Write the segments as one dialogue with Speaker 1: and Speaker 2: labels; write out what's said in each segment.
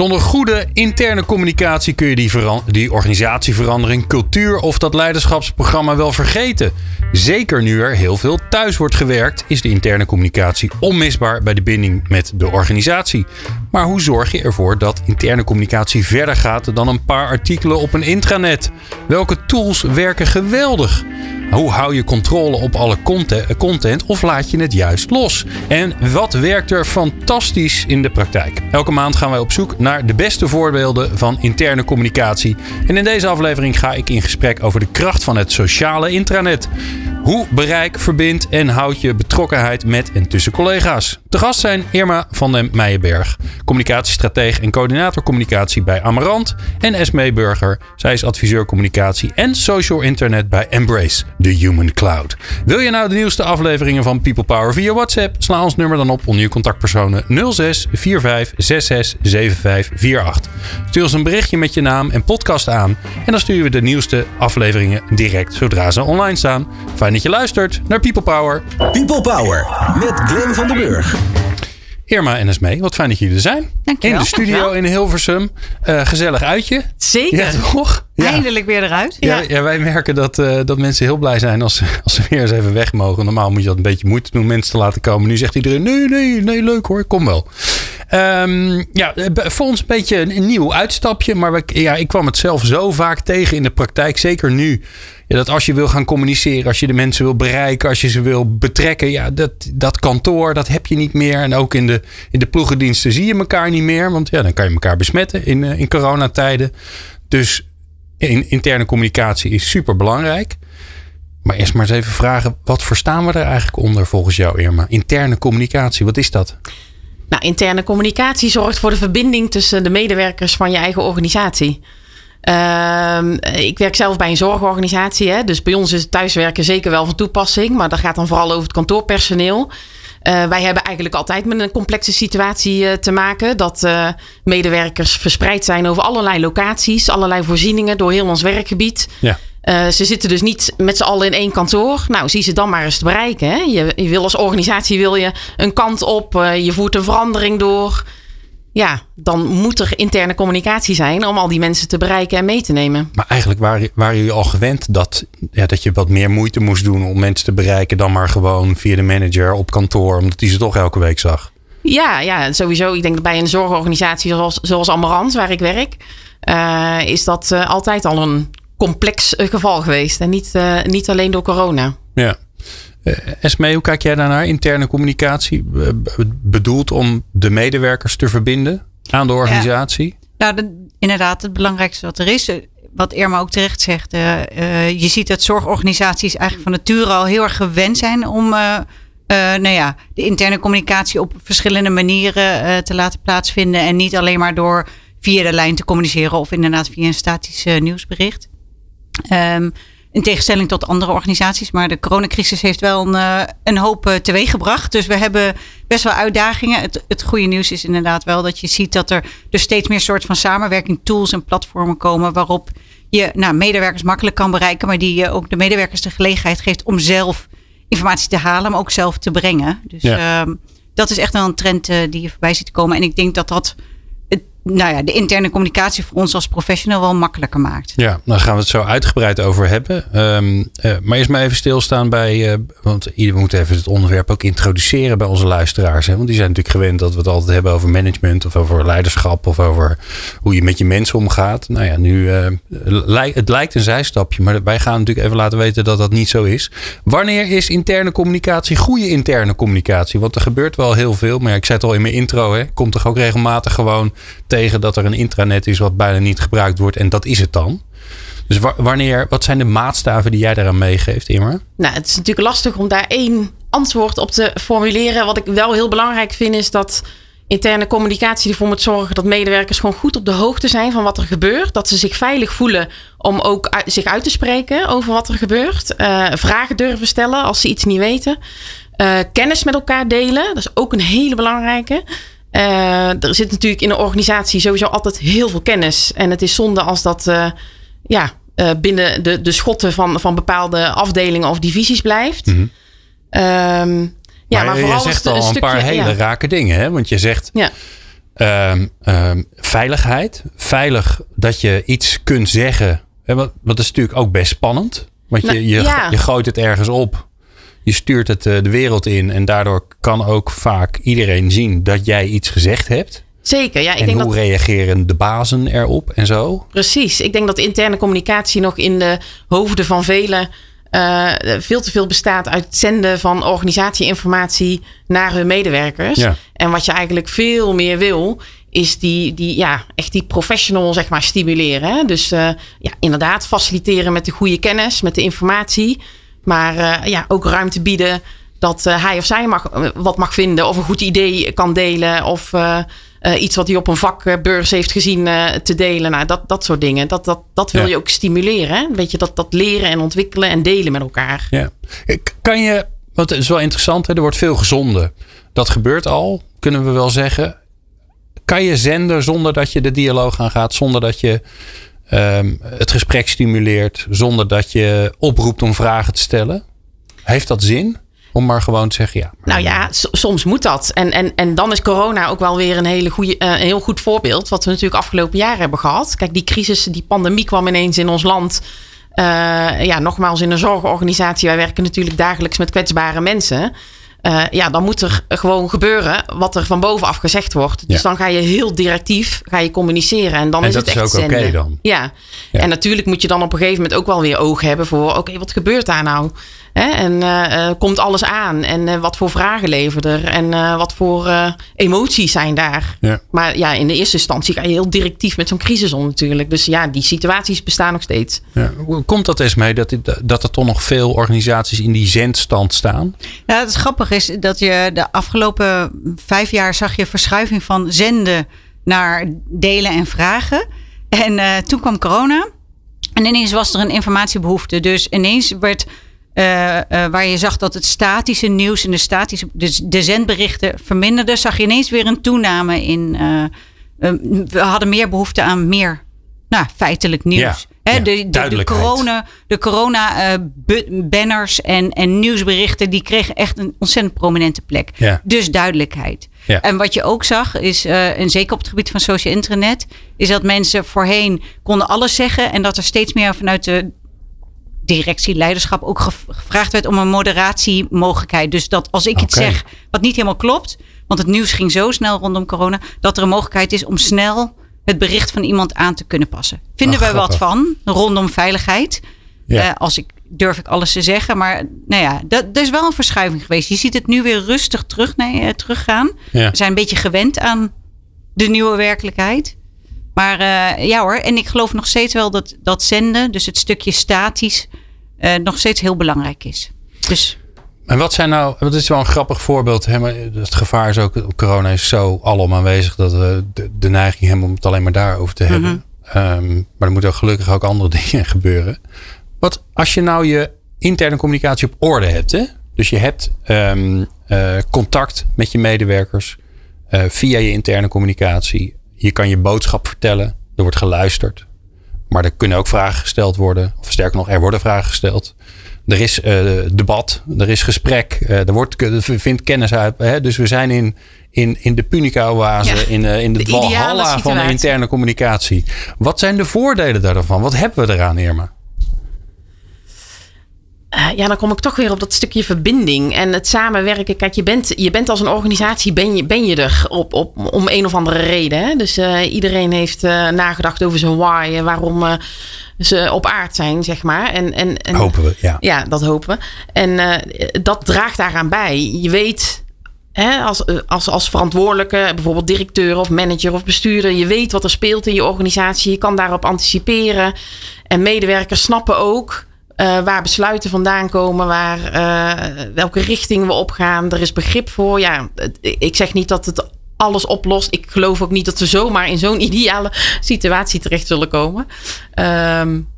Speaker 1: Zonder goede interne communicatie kun je die, die organisatieverandering, cultuur of dat leiderschapsprogramma wel vergeten. Zeker nu er heel veel thuis wordt gewerkt, is de interne communicatie onmisbaar bij de binding met de organisatie. Maar hoe zorg je ervoor dat interne communicatie verder gaat dan een paar artikelen op een intranet? Welke tools werken geweldig? Hoe hou je controle op alle content of laat je het juist los? En wat werkt er fantastisch in de praktijk? Elke maand gaan wij op zoek naar de beste voorbeelden van interne communicatie. En in deze aflevering ga ik in gesprek over de kracht van het sociale intranet. Hoe bereik, verbindt en houd je betrokkenheid met en tussen collega's? De gast zijn Irma van den Meijenberg, communicatiestratege en coördinator communicatie bij Amarant. En Esme Burger, zij is adviseur communicatie en social internet bij Embrace, the Human Cloud. Wil je nou de nieuwste afleveringen van People Power via WhatsApp? Sla ons nummer dan op onder je contactpersonen 06 45 66 75 48. Stuur ons een berichtje met je naam en podcast aan en dan sturen we de nieuwste afleveringen direct zodra ze online staan. Fijn dat je luistert naar People Power.
Speaker 2: People Power met Glenn van den Burg.
Speaker 1: Irma en Esmee, wat fijn dat jullie er zijn.
Speaker 3: Dankjewel.
Speaker 1: In de studio in Hilversum. Uh, gezellig uitje.
Speaker 3: Zeker.
Speaker 1: Ja, toch? Ja.
Speaker 3: Eindelijk weer eruit.
Speaker 1: Ja, ja. wij merken dat, uh, dat mensen heel blij zijn als, als ze weer eens even weg mogen. Normaal moet je dat een beetje moeite doen mensen te laten komen. Nu zegt iedereen, nee, nee, nee, leuk hoor, kom wel. Um, ja, voor ons een beetje een nieuw uitstapje. Maar we, ja, ik kwam het zelf zo vaak tegen in de praktijk. Zeker nu ja, dat als je wil gaan communiceren, als je de mensen wil bereiken, als je ze wil betrekken, ja, dat, dat kantoor, dat heb je niet meer. En ook in de, in de ploegendiensten zie je elkaar niet meer, want ja, dan kan je elkaar besmetten in, in coronatijden. Dus in, interne communicatie is super belangrijk. Maar eerst maar eens even vragen, wat verstaan we er eigenlijk onder volgens jou, Irma? Interne communicatie, wat is dat?
Speaker 3: Nou, interne communicatie zorgt voor de verbinding tussen de medewerkers van je eigen organisatie. Uh, ik werk zelf bij een zorgorganisatie. Hè, dus bij ons is het thuiswerken zeker wel van toepassing. Maar dat gaat dan vooral over het kantoorpersoneel. Uh, wij hebben eigenlijk altijd met een complexe situatie uh, te maken. Dat uh, medewerkers verspreid zijn over allerlei locaties, allerlei voorzieningen door heel ons werkgebied. Ja. ze zitten dus niet met z'n allen in één kantoor. Nou, zie ze dan maar eens te bereiken. Hè? Je, je wil als organisatie wil je een kant op, je voert een verandering door ja, dan moet er interne communicatie zijn om al die mensen te bereiken en mee te nemen.
Speaker 1: Maar eigenlijk waren, waren jullie al gewend dat, ja, dat je wat meer moeite moest doen om mensen te bereiken dan maar gewoon via de manager op kantoor, omdat hij ze toch elke week zag?
Speaker 3: Ja, ja, sowieso. Ik denk dat bij een zorgorganisatie zoals, zoals Amarant, waar ik werk, uh, is dat uh, altijd al een complex uh, geval geweest. En niet, niet alleen door corona.
Speaker 1: Ja. Uh, Esme, hoe kijk jij daarnaar? Interne communicatie bedoeld om de medewerkers te verbinden aan de organisatie?
Speaker 4: Ja. Nou, inderdaad, het belangrijkste wat er is. Eh, wat Irma ook terecht zegt. Uh, uh, je ziet dat zorgorganisaties eigenlijk van nature al heel erg gewend zijn om nou ja, de interne communicatie op verschillende manieren te laten plaatsvinden. En niet alleen maar door via de lijn te communiceren of inderdaad via een statisch nieuwsbericht. Um, in tegenstelling tot andere organisaties. Maar de coronacrisis heeft wel een, uh, een hoop uh, teweeggebracht. Dus we hebben best wel uitdagingen. Het, het goede nieuws is inderdaad wel dat je ziet dat er dus steeds meer soort van samenwerking tools en platformen komen. Waarop je nou, medewerkers makkelijk kan bereiken. Maar die je ook de medewerkers de gelegenheid geeft om zelf informatie te halen. Maar ook zelf te brengen. Dus ja. uh, dat is echt wel een trend uh, die je voorbij ziet komen. En ik denk dat dat nou ja, de interne communicatie voor ons als professional wel makkelijker maakt.
Speaker 1: Ja, dan gaan we het zo uitgebreid over hebben. Um, uh, maar eerst maar even stilstaan bij, uh, want we moeten even het onderwerp ook introduceren bij onze luisteraars. Hè? Want die zijn natuurlijk gewend dat we het altijd hebben over management of over leiderschap of over hoe je met je mensen omgaat. Nou ja, nu uh, het lijkt een zijstapje, maar wij gaan natuurlijk even laten weten dat dat niet zo is. Wanneer is interne communicatie goede interne communicatie? Want er gebeurt wel heel veel, maar ik zei het al in mijn intro, hè, komt toch ook regelmatig gewoon tegen dat er een intranet is wat bijna niet gebruikt wordt. En dat is het dan. Dus wanneer, wat zijn de maatstaven die jij daaraan meegeeft, Immer?
Speaker 3: Nou, het is natuurlijk lastig om daar één antwoord op te formuleren. Wat ik wel heel belangrijk vind, is dat interne communicatie ervoor moet zorgen dat medewerkers gewoon goed op de hoogte zijn van wat er gebeurt. Dat ze zich veilig voelen om ook uit, zich uit te spreken over wat er gebeurt. Uh, vragen durven stellen als ze iets niet weten. Uh, kennis met elkaar delen, dat is ook een hele belangrijke. Uh, er zit natuurlijk in een organisatie sowieso altijd heel veel kennis. En het is zonde als dat ja, binnen de, de schotten van, van bepaalde afdelingen of divisies blijft. Mm -hmm.
Speaker 1: Ja, maar, je zegt al een, paar hele rake dingen. Hè? Want je zegt ja. um, um, veiligheid. Veilig dat je iets kunt zeggen. Hè? Wat, wat is natuurlijk ook best spannend. Want je, nou, je, je gooit het ergens op. Je stuurt het uh, de wereld in. En daardoor kan ook vaak iedereen zien dat jij iets gezegd hebt.
Speaker 3: Zeker, ja. Ik
Speaker 1: en
Speaker 3: denk
Speaker 1: hoe
Speaker 3: dat...
Speaker 1: reageren de bazen erop en zo?
Speaker 3: Precies. Ik denk dat interne communicatie nog in de hoofden van velen uh, veel te veel bestaat uit het zenden van organisatieinformatie naar hun medewerkers. Ja. En wat je eigenlijk veel meer wil, is die, die, ja, echt die professional zeg maar, stimuleren. Hè? Dus uh, ja, inderdaad, faciliteren met de goede kennis, met de informatie. Maar uh, ja, ook ruimte bieden dat hij of zij mag, wat mag vinden of een goed idee kan delen. Of iets wat hij op een vakbeurs heeft gezien te delen. Nou, dat, dat soort dingen. Dat, dat, dat wil ja. je ook stimuleren. Hè? Je, dat, dat leren en ontwikkelen en delen met elkaar.
Speaker 1: Ja. Kan je, want het is wel interessant, hè? er wordt veel gezonden. Dat gebeurt al, kunnen we wel zeggen. Kan je zenden zonder dat je de dialoog aangaat, zonder dat je um, het gesprek stimuleert, zonder dat je oproept om vragen te stellen? Heeft dat zin? Om maar gewoon te zeggen, ja.
Speaker 3: Nou ja, soms moet dat. En, en, en dan is corona ook wel weer een, hele goede, uh, een heel goed voorbeeld. Wat we natuurlijk afgelopen jaar hebben gehad. Kijk, die crisis, die pandemie kwam ineens in ons land. Uh, ja, nogmaals, in een zorgorganisatie. Wij werken natuurlijk dagelijks met kwetsbare mensen. Uh, ja, dan moet er gewoon gebeuren wat er van bovenaf gezegd wordt. Dus ja. dan ga je heel directief ga je communiceren. En dan
Speaker 1: en
Speaker 3: is
Speaker 1: dat
Speaker 3: het
Speaker 1: is
Speaker 3: echt
Speaker 1: ook oké dan.
Speaker 3: Ja. ja. en natuurlijk moet je dan op een gegeven moment ook wel weer oog hebben voor... oké, okay, wat gebeurt daar nou? Hè? En uh, komt alles aan? En uh, wat voor vragen leveren er? En uh, wat voor emoties zijn daar?
Speaker 1: Ja.
Speaker 3: Maar ja, in de eerste instantie ga je heel directief met zo'n crisis om natuurlijk. Dus ja, die situaties bestaan nog steeds.
Speaker 1: Ja. Hoe komt dat eens mee dat, dat er toch nog veel organisaties in die zendstand staan?
Speaker 4: Ja, het is dat je de afgelopen vijf jaar zag je verschuiving van zenden naar delen en vragen. En toen kwam corona. En ineens was er een informatiebehoefte. Dus ineens werd uh, uh, waar je zag dat het statische nieuws en de statische dus de zendberichten verminderden, zag je ineens weer een toename in. We hadden meer behoefte aan meer nou, feitelijk nieuws.
Speaker 1: Ja,
Speaker 4: He,
Speaker 1: ja,
Speaker 4: de, de, de, corona, de corona banners en, en nieuwsberichten, die kregen echt een ontzettend prominente plek.
Speaker 1: Ja.
Speaker 4: Dus duidelijkheid.
Speaker 1: Ja.
Speaker 4: En wat je ook zag, is, en zeker op het gebied van social internet, is dat mensen voorheen konden alles zeggen en dat er steeds meer vanuit de directie, leiderschap ook gevraagd werd om een moderatiemogelijkheid. Dus dat als ik
Speaker 1: okay.
Speaker 4: iets zeg wat niet helemaal klopt, want het nieuws ging zo snel rondom corona, dat er een mogelijkheid is om snel het bericht van iemand aan te kunnen passen. Vinden
Speaker 1: Ach,
Speaker 4: wij wat van rondom veiligheid?
Speaker 1: Ja.
Speaker 4: Uh, als ik durf ik alles te zeggen, maar nou ja, dat, dat is wel een verschuiving geweest. Je ziet het nu weer rustig terug, nee, uh, teruggaan.
Speaker 1: Ja.
Speaker 4: We zijn een beetje gewend aan de nieuwe werkelijkheid. Maar uh, ja hoor, en ik geloof nog steeds wel dat, dat zenden, dus het stukje statisch, nog steeds heel belangrijk is. Dus.
Speaker 1: En wat zijn nou, dat is wel een grappig voorbeeld. Hè, maar het gevaar is ook, corona is zo alom aanwezig dat we de, de neiging hebben om het alleen maar daarover te hebben.
Speaker 4: Mhm.
Speaker 1: Um, maar er moeten gelukkig ook andere dingen gebeuren. Wat als je nou je interne communicatie op orde hebt, hè? dus je hebt um, uh, contact met je medewerkers uh, via je interne communicatie. Je kan je boodschap vertellen, er wordt geluisterd. Maar er kunnen ook vragen gesteld worden. Of sterker nog, er worden vragen gesteld. Er is uh, debat, er is gesprek, uh, er wordt, er vindt kennis uit. Hè? Dus we zijn in, in, in de Punica-oase, ja, in, uh, in de, de van de interne communicatie. Wat zijn de voordelen daarvan? Wat hebben we eraan, Irma?
Speaker 3: Uh, ja, dan kom ik toch weer op dat stukje verbinding en het samenwerken. Kijk, je bent, je bent als een organisatie, ben je, ben je er op, op, om een of andere reden. Hè? Dus uh, iedereen heeft uh, nagedacht over zijn why, waarom ze op aard zijn, zeg maar. En, en, en,
Speaker 1: hopen we, ja.
Speaker 3: Ja, dat hopen we. En dat draagt daaraan bij. Je weet Hè, als, als, als verantwoordelijke, bijvoorbeeld directeur of manager of bestuurder, je weet wat er speelt in je organisatie, je kan daarop anticiperen. En medewerkers snappen ook uh, waar besluiten vandaan komen, waar, uh, welke richting we opgaan. Er is begrip voor. Ja, ik zeg niet dat het alles oplost. Ik geloof ook niet dat we zomaar in zo'n ideale situatie terecht zullen komen. Um,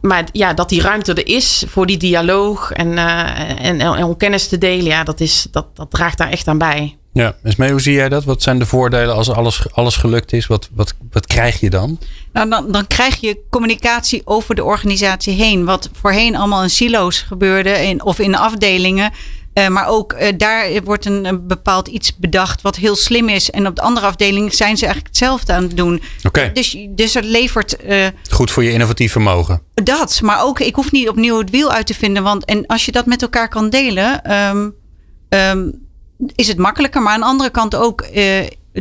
Speaker 3: maar ja, dat die ruimte er is voor die dialoog en, uh, en, en, om kennis te delen, ja, dat, is, dat, dat draagt daar echt aan bij.
Speaker 1: Ja, mee, hoe zie jij dat? Wat zijn de voordelen als alles, alles gelukt is? Wat, wat, wat krijg je dan?
Speaker 4: Nou, dan? Dan krijg je communicatie over de organisatie heen. Wat voorheen allemaal in silo's gebeurde in, of in afdelingen. Uh, maar ook uh, daar wordt een, een, bepaald iets bedacht wat heel slim is. En op de andere afdeling zijn ze eigenlijk hetzelfde aan het doen.
Speaker 1: Okay.
Speaker 4: Dus, dus het levert. Uh,
Speaker 1: Goed voor je innovatief vermogen.
Speaker 4: Dat, maar ook ik hoef niet opnieuw het wiel uit te vinden. Want en als je dat met elkaar kan delen, um, um, is het makkelijker. Maar aan de andere kant ook.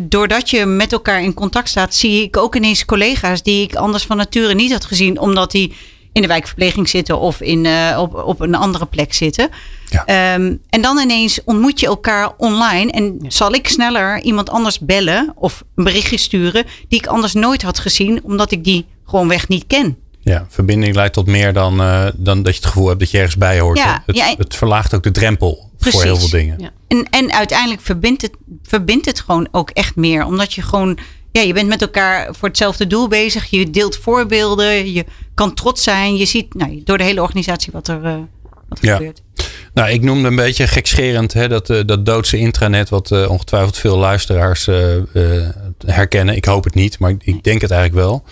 Speaker 4: Doordat je met elkaar in contact staat, zie ik ook ineens collega's die ik anders van nature niet had gezien, omdat die in de wijkverpleging zitten of in, uh, op, op een andere plek zitten. Ja. Um, en dan ineens ontmoet je elkaar online en zal ik sneller iemand anders bellen of een berichtje sturen die ik anders nooit had gezien, omdat ik die gewoonweg niet ken.
Speaker 1: Ja, verbinding leidt tot meer dan, uh, dan dat je het gevoel hebt dat je ergens bij hoort. Ja, het, ja, het verlaagt ook de drempel precies. voor heel veel dingen. Ja.
Speaker 4: En, en uiteindelijk verbindt het, verbindt het gewoon ook echt meer. Omdat je gewoon ja, je bent met elkaar voor hetzelfde doel bezig. Je deelt voorbeelden. Je kan trots zijn. Je ziet nou, door de hele organisatie wat er, uh, wat er gebeurt.
Speaker 1: Nou, ik noemde een beetje gekscherend hè, dat, uh, dat doodse intranet, wat uh, ongetwijfeld veel luisteraars herkennen. Ik hoop het niet, maar ik, ik denk het eigenlijk wel.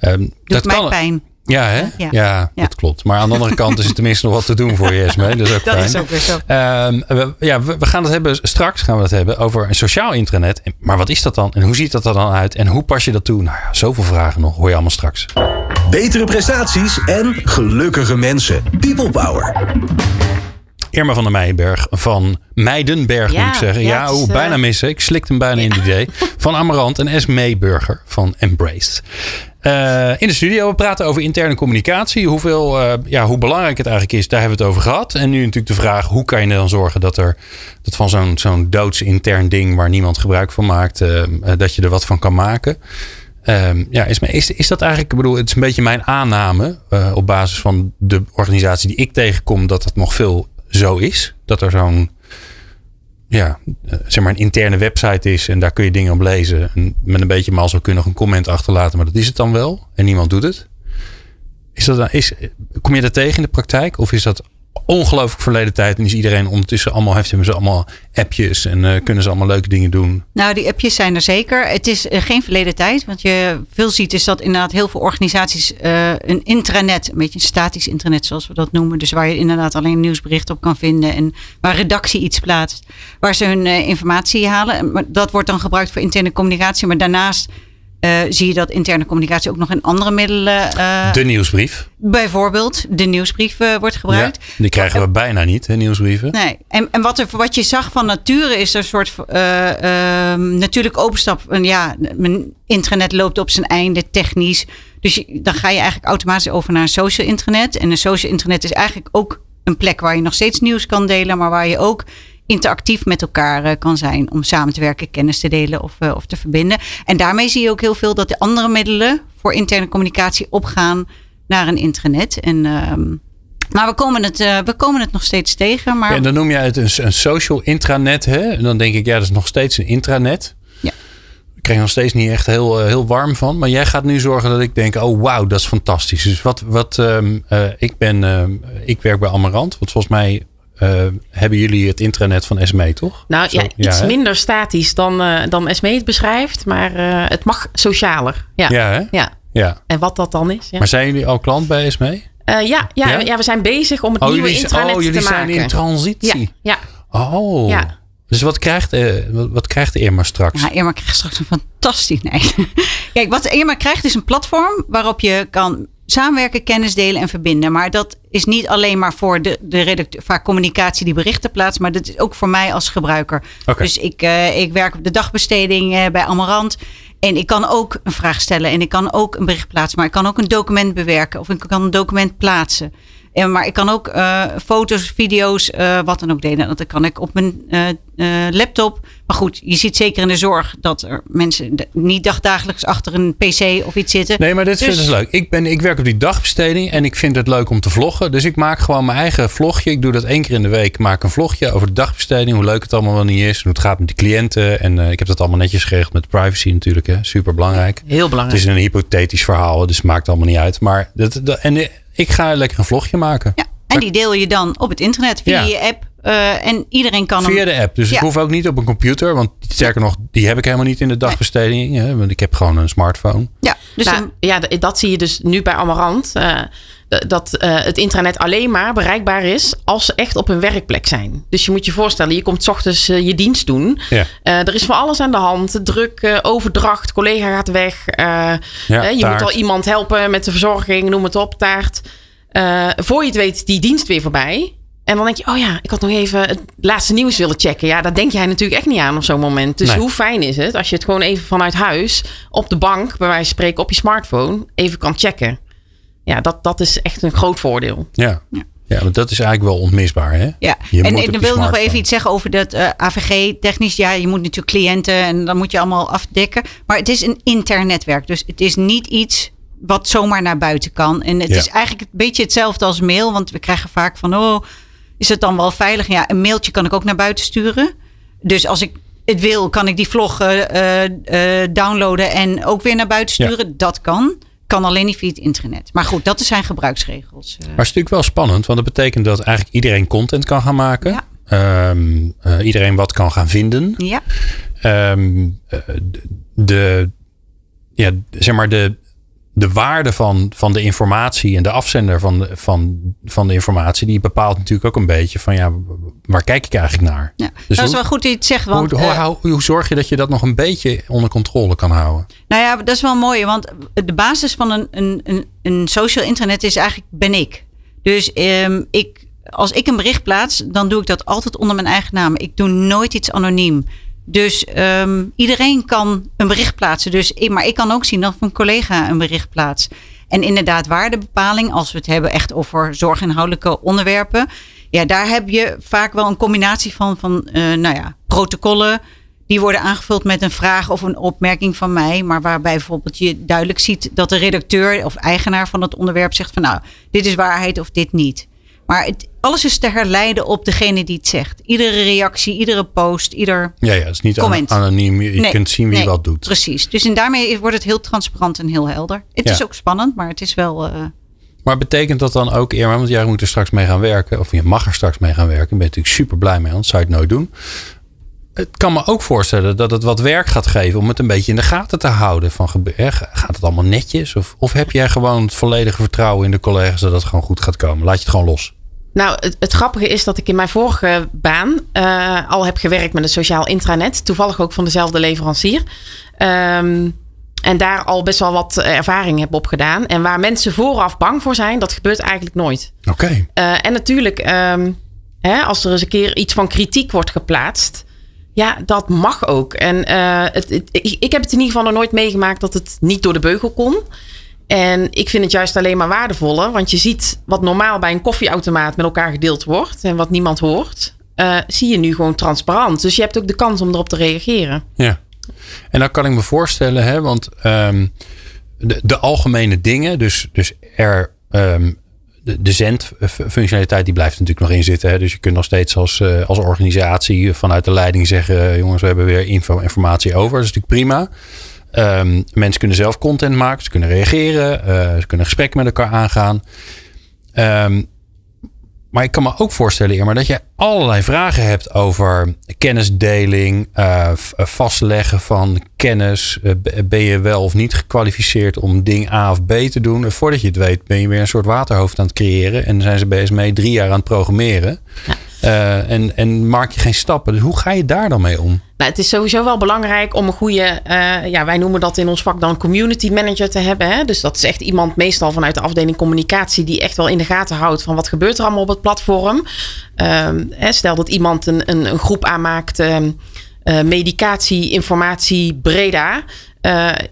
Speaker 4: Um, dat kan, pijn.
Speaker 1: Ja, hè? Ja. Ja, dat klopt. Maar aan de andere kant is er tenminste nog wat te doen voor je, Esme. Dat is ook
Speaker 4: dat
Speaker 1: fijn.
Speaker 4: Is ook weer zo.
Speaker 1: Um, we, ja, we, we, gaan het hebben, straks gaan we het hebben over een sociaal intranet. Maar wat is dat dan? En hoe ziet dat er dan uit? En hoe pas je dat toe? Nou ja, zoveel vragen nog. Hoor je allemaal straks.
Speaker 2: Betere prestaties en gelukkige mensen. People Power.
Speaker 1: Irma van der Meijenberg van Meidenberg,
Speaker 3: ja,
Speaker 1: moet ik zeggen. Ja, ja hoe uh... bijna missen. Ik slikte hem bijna in het idee. Van Amarant en Esme Burger van Embraced. Uh, in de studio, we praten over interne communicatie. Hoeveel, uh, ja, hoe belangrijk het eigenlijk is, daar hebben we het over gehad. En nu natuurlijk de vraag, hoe kan je dan zorgen dat er dat van zo'n zo'n doods intern ding waar niemand gebruik van maakt, uh, dat je er wat van kan maken. Um, ja, is, is, is dat eigenlijk, ik bedoel, het is een beetje mijn aanname op basis van de organisatie die ik tegenkom, dat het nog veel zo is. Dat er zo'n ja, zeg maar een interne website is en daar kun je dingen op lezen. En met een beetje mazzel kun je nog een comment achterlaten, maar dat is het dan wel. En niemand doet het. Is dat is, kom je dat tegen in de praktijk? Of is dat ongelooflijk verleden tijd. En is iedereen ondertussen allemaal, heeft ze allemaal appjes en uh, kunnen ze allemaal leuke dingen doen.
Speaker 4: Nou, die appjes zijn er zeker. Het is uh, geen verleden tijd. Want je veel ziet is dat inderdaad heel veel organisaties uh, een intranet, een beetje een statisch intranet zoals we dat noemen. Dus waar je inderdaad alleen nieuwsberichten op kan vinden. En waar redactie iets plaatst. Waar ze hun informatie halen. Dat wordt dan gebruikt voor interne communicatie. Maar daarnaast zie je dat interne communicatie ook nog in andere middelen. Uh,
Speaker 1: de nieuwsbrief.
Speaker 4: Bijvoorbeeld, de nieuwsbrief uh, wordt gebruikt.
Speaker 1: Ja, die krijgen we bijna niet, hè, nieuwsbrieven.
Speaker 4: Nee, en, en wat, er, wat je zag van nature is er een soort natuurlijk openstap. En ja, mijn intranet loopt op zijn einde technisch. Dus je, dan ga je eigenlijk automatisch over naar een social internet. En een social internet is eigenlijk ook een plek waar je nog steeds nieuws kan delen, maar waar je ook interactief met elkaar uh, kan zijn om samen te werken, kennis te delen of, uh, of te verbinden. En daarmee zie je ook heel veel dat de andere middelen voor interne communicatie opgaan naar een intranet. En, uh, maar we komen, het, uh, we komen het nog steeds tegen. Maar...
Speaker 1: Ja, en dan noem jij het een, een social intranet. Hè? En dan denk ik, ja, dat is nog steeds een intranet.
Speaker 4: Ja.
Speaker 1: Ik krijg nog steeds niet echt heel, heel warm van. Maar jij gaat nu zorgen dat ik denk, oh wauw, dat is fantastisch. Dus wat, wat um, ik ben, ehm, ik werk bij Amarant. Wat volgens mij uh, hebben jullie het intranet van SME, toch?
Speaker 3: Nou Zo, ja, iets ja, minder statisch dan, uh, dan SME het beschrijft, maar uh, het mag socialer. Ja,
Speaker 1: ja, hè?
Speaker 3: ja.
Speaker 1: ja.
Speaker 3: En wat dat dan is. Ja.
Speaker 1: Maar zijn jullie al klant bij SME?
Speaker 3: ja, ja, ja? ja, we zijn bezig om het
Speaker 1: oh,
Speaker 3: nieuwe
Speaker 1: jullie,
Speaker 3: intranet
Speaker 1: oh, jullie
Speaker 3: te maken.
Speaker 1: zijn in transitie.
Speaker 3: Ja.
Speaker 1: ja. Oh.
Speaker 3: Ja.
Speaker 1: Dus wat krijgt, uh, wat krijgt Irma straks?
Speaker 4: Ja, Irma krijgt straks een fantastisch. Nee. Kijk, wat Irma krijgt is een platform waarop je kan samenwerken, kennis delen en verbinden. Maar dat is niet alleen maar voor de, de redacteur, vaak communicatie die berichten plaatst, maar dat is ook voor mij als gebruiker.
Speaker 1: Okay.
Speaker 4: Dus ik, uh, ik werk op de dagbesteding uh, bij Amarant. En ik kan ook een vraag stellen en ik kan ook een bericht plaatsen, maar ik kan ook een document bewerken of ik kan een document plaatsen. En, maar ik kan ook uh, foto's, video's, uh, wat dan ook delen. Dat kan ik op mijn uh, laptop. Maar goed, je ziet zeker in de zorg dat er mensen niet dagdagelijks achter een pc of iets zitten.
Speaker 1: Nee, maar dit dus... vind ik dus leuk. Ik, ben, ik werk op die dagbesteding en ik vind het leuk om te vloggen. Dus ik maak gewoon mijn eigen vlogje. Ik doe dat één keer in de week. Maak een vlogje over de dagbesteding. Hoe leuk het allemaal wel niet is. Hoe het gaat met die cliënten. En ik heb dat allemaal netjes geregeld met privacy natuurlijk. Hè. Super belangrijk.
Speaker 3: Heel belangrijk.
Speaker 1: Het is een hypothetisch verhaal. Dus het maakt allemaal niet uit. Maar dat, dat en ik ga lekker een vlogje maken.
Speaker 4: Ja, en die deel je dan op het internet via je app. Uh, en iedereen kan
Speaker 1: Via de app. Dus ik hoef ook niet op een computer. Want sterker nog, die heb ik helemaal niet in de dagbesteding. Hè, want ik heb gewoon een smartphone.
Speaker 3: Ja, dus nou, ja dat zie je dus nu bij Amarant. Uh, dat uh, het internet alleen maar bereikbaar is als ze echt op een werkplek zijn. Dus je moet je voorstellen, je komt s ochtends uh, je dienst doen. Ja. Uh, er is van alles aan de hand. Druk, overdracht, collega gaat weg. Ja, je moet al iemand helpen met de verzorging, noem het op, taart. voor je het weet, die dienst weer voorbij. En dan denk je, oh ja, ik had nog even het laatste nieuws willen checken. Ja, daar denk jij natuurlijk echt niet aan op zo'n moment. Dus hoe fijn is het als je het gewoon even vanuit huis op de bank, bij wijze van spreken op je smartphone, even kan checken ja, dat, dat is echt een groot voordeel.
Speaker 1: Ja. ja. Ja, want dat is eigenlijk wel onmisbaar. Hè?
Speaker 4: Ja, je en, en dan wil ik nog even iets zeggen over dat uh, eh, AVG-technisch. Ja, je moet natuurlijk cliënten en dan moet je allemaal afdekken. Maar het is een intern netwerk. Dus het is niet iets wat zomaar naar buiten kan. En het is eigenlijk een beetje hetzelfde als mail. Want we krijgen vaak van, oh, is het dan wel veilig? Ja, een mailtje kan ik ook naar buiten sturen. Dus als ik het wil, kan ik die vlog uh, uh, downloaden en ook weer naar buiten sturen. Dat kan kan alleen niet via het internet. Maar goed, dat zijn gebruiksregels.
Speaker 1: Maar het is natuurlijk wel spannend, want dat betekent dat eigenlijk iedereen content kan gaan maken. Ja. Ehm, eh, iedereen wat kan gaan vinden.
Speaker 4: Ja.
Speaker 1: Um, de, ja, zeg maar de, de waarde van, van de informatie en de afzender van de, van, van de informatie, die bepaalt natuurlijk ook een beetje van ja, waar kijk ik eigenlijk naar?
Speaker 4: Ja, dus dat is wel goed dat je het zegt. Want,
Speaker 1: hoe, uh, hoe, zorg je dat je dat nog een beetje onder controle kan houden?
Speaker 4: Nou ja, dat is wel mooi, want de basis van een, een, een, een social internet is eigenlijk ben ik. Dus um, ik, als ik een bericht plaats, dan doe ik dat altijd onder mijn eigen naam. Ik doe nooit iets anoniem. Dus um, iedereen kan een bericht plaatsen. Dus, maar ik kan ook zien dat een collega een bericht plaatst. En inderdaad, waardebepaling, als we het hebben echt over zorginhoudelijke onderwerpen. Ja, daar heb je vaak wel een combinatie van, van uh, nou ja, protocollen. Die worden aangevuld met een vraag of een opmerking van mij. Maar waarbij bijvoorbeeld je duidelijk ziet dat de redacteur of eigenaar van het onderwerp zegt van nou, dit is waarheid of dit niet. Maar het, alles is te herleiden op degene die het zegt. Iedere reactie, iedere post, ieder
Speaker 1: Ja, ja het is niet comment. anoniem. Je kunt zien wie wat doet.
Speaker 4: Precies. Dus en daarmee wordt het heel transparant en heel helder. Het is ook spannend, maar het is wel... Uh...
Speaker 1: Maar betekent dat dan ook, Irma, want jij moet er straks mee gaan werken, of je mag er straks mee gaan werken, ben je natuurlijk super blij mee, anders zou je het nooit doen. Het kan me ook voorstellen dat het wat werk gaat geven om het een beetje in de gaten te houden. Van, gaat het allemaal netjes? Of, of heb jij gewoon het volledige vertrouwen in de collega's dat het gewoon goed gaat komen? Laat je het gewoon los?
Speaker 3: Nou, het, het, grappige is dat ik in mijn vorige baan uh, al heb gewerkt met een sociaal intranet. Toevallig ook van dezelfde leverancier. Um, en daar al best wel wat ervaring heb opgedaan. En waar mensen vooraf bang voor zijn, dat gebeurt eigenlijk nooit.
Speaker 1: Oké. Okay.
Speaker 3: Uh, en natuurlijk, um, hè, als er eens een keer iets van kritiek wordt geplaatst. Ja, dat mag ook. En uh, het, ik, heb het in ieder geval nog nooit meegemaakt dat het niet door de beugel kon. En ik vind het juist alleen maar waardevoller. Want je ziet wat normaal bij een koffieautomaat met elkaar gedeeld wordt. En wat niemand hoort. Uh, zie je nu gewoon transparant. Dus je hebt ook de kans om erop te reageren.
Speaker 1: Ja. En dan kan ik me voorstellen, hè, want um, de, de, algemene dingen, dus, dus er, um, de, de zendfunctionaliteit die blijft natuurlijk nog in zitten. Hè. Dus je kunt nog steeds als, uh, als organisatie vanuit de leiding zeggen: jongens, we hebben weer info, informatie over. Dat is natuurlijk prima. Um, mensen kunnen zelf content maken, ze kunnen reageren, uh, ze kunnen gesprekken met elkaar aangaan. Um, maar ik kan me ook voorstellen, Irma, dat je allerlei vragen hebt over kennisdeling, uh, vastleggen van kennis. Uh, ben je wel of niet gekwalificeerd om ding A of B te doen? voordat je het weet, ben je weer een soort waterhoofd aan het creëren. En zijn ze bezig mee drie jaar aan het programmeren. Ja. Uh, en, en maak je geen stappen. Dus hoe ga je daar dan mee om?
Speaker 3: Nou, het is sowieso wel belangrijk om een goede, uh, ja, wij noemen dat in ons vak dan community manager te hebben. Hè? Dus dat is echt iemand meestal vanuit de afdeling communicatie die echt wel in de gaten houdt van wat gebeurt er allemaal op het platform. Uh, hè, stel dat iemand een, een, een groep aanmaakt. Ehm, medicatie, informatie, Breda.